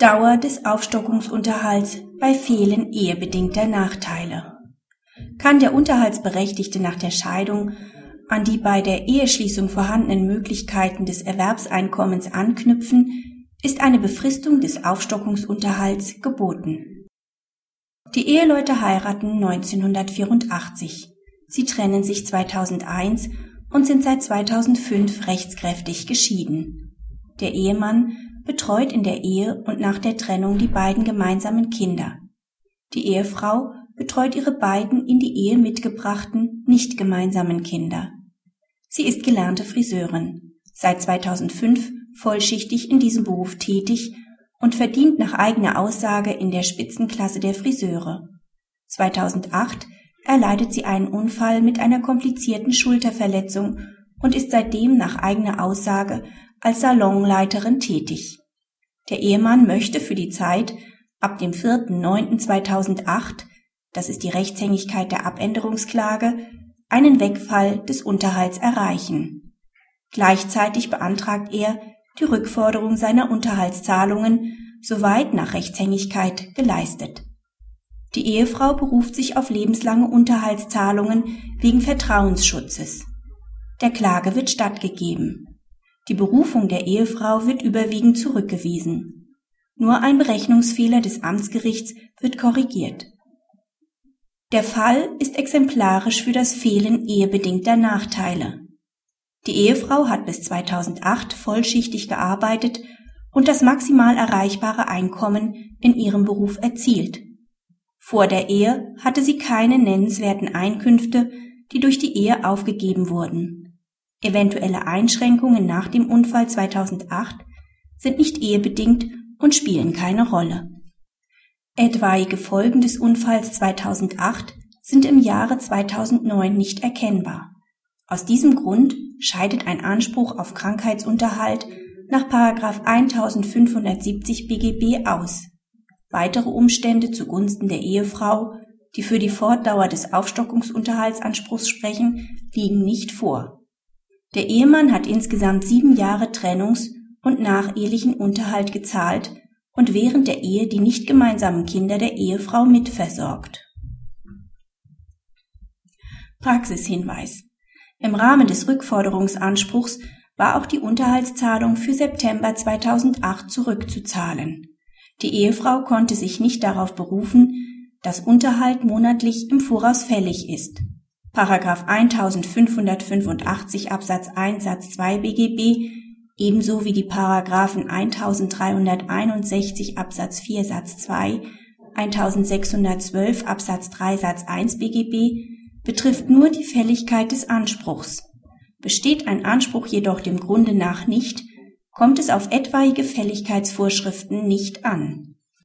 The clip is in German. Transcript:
Dauer des Aufstockungsunterhalts bei Fehlen ehebedingter Nachteile. Kann der Unterhaltsberechtigte nach der Scheidung an die bei der Eheschließung vorhandenen Möglichkeiten des Erwerbseinkommens anknüpfen, ist eine Befristung des Aufstockungsunterhalts geboten. Die Eheleute heiraten 1984. Sie trennen sich 2001 und sind seit 2005 rechtskräftig geschieden. Der Ehemann betreut in der Ehe und nach der Trennung die beiden gemeinsamen Kinder. Die Ehefrau betreut ihre beiden in die Ehe mitgebrachten, nicht gemeinsamen Kinder. Sie ist gelernte Friseurin, seit 2005 vollschichtig in diesem Beruf tätig und verdient nach eigener Aussage in der Spitzenklasse der Friseure. 2008 erleidet sie einen Unfall mit einer komplizierten Schulterverletzung und ist seitdem nach eigener Aussage als Salonleiterin tätig. Der Ehemann möchte für die Zeit ab dem 4.9.2008, das ist die Rechtshängigkeit der Abänderungsklage, einen Wegfall des Unterhalts erreichen. Gleichzeitig beantragt er die Rückforderung seiner Unterhaltszahlungen, soweit nach Rechtshängigkeit geleistet. Die Ehefrau beruft sich auf lebenslange Unterhaltszahlungen wegen Vertrauensschutzes. Der Klage wird stattgegeben. Die Berufung der Ehefrau wird überwiegend zurückgewiesen. Nur ein Berechnungsfehler des Amtsgerichts wird korrigiert. Der Fall ist exemplarisch für das Fehlen ehebedingter Nachteile. Die Ehefrau hat bis 2008 vollschichtig gearbeitet und das maximal erreichbare Einkommen in ihrem Beruf erzielt. Vor der Ehe hatte sie keine nennenswerten Einkünfte, die durch die Ehe aufgegeben wurden. Eventuelle Einschränkungen nach dem Unfall 2008 sind nicht ehebedingt und spielen keine Rolle. Etwaige Folgen des Unfalls 2008 sind im Jahre 2009 nicht erkennbar. Aus diesem Grund scheidet ein Anspruch auf Krankheitsunterhalt nach 1570 BGB aus. Weitere Umstände zugunsten der Ehefrau, die für die Fortdauer des Aufstockungsunterhaltsanspruchs sprechen, liegen nicht vor. Der Ehemann hat insgesamt sieben Jahre Trennungs- und nachehelichen Unterhalt gezahlt und während der Ehe die nicht gemeinsamen Kinder der Ehefrau mitversorgt. Praxishinweis. Im Rahmen des Rückforderungsanspruchs war auch die Unterhaltszahlung für September 2008 zurückzuzahlen. Die Ehefrau konnte sich nicht darauf berufen, dass Unterhalt monatlich im Voraus fällig ist. Paragraph 1585 Absatz 1 Satz 2 BGB ebenso wie die Paragraphen 1361 Absatz 4 Satz 2, 1612 Absatz 3 Satz 1 BGB betrifft nur die Fälligkeit des Anspruchs. Besteht ein Anspruch jedoch dem Grunde nach nicht, kommt es auf etwaige Fälligkeitsvorschriften nicht an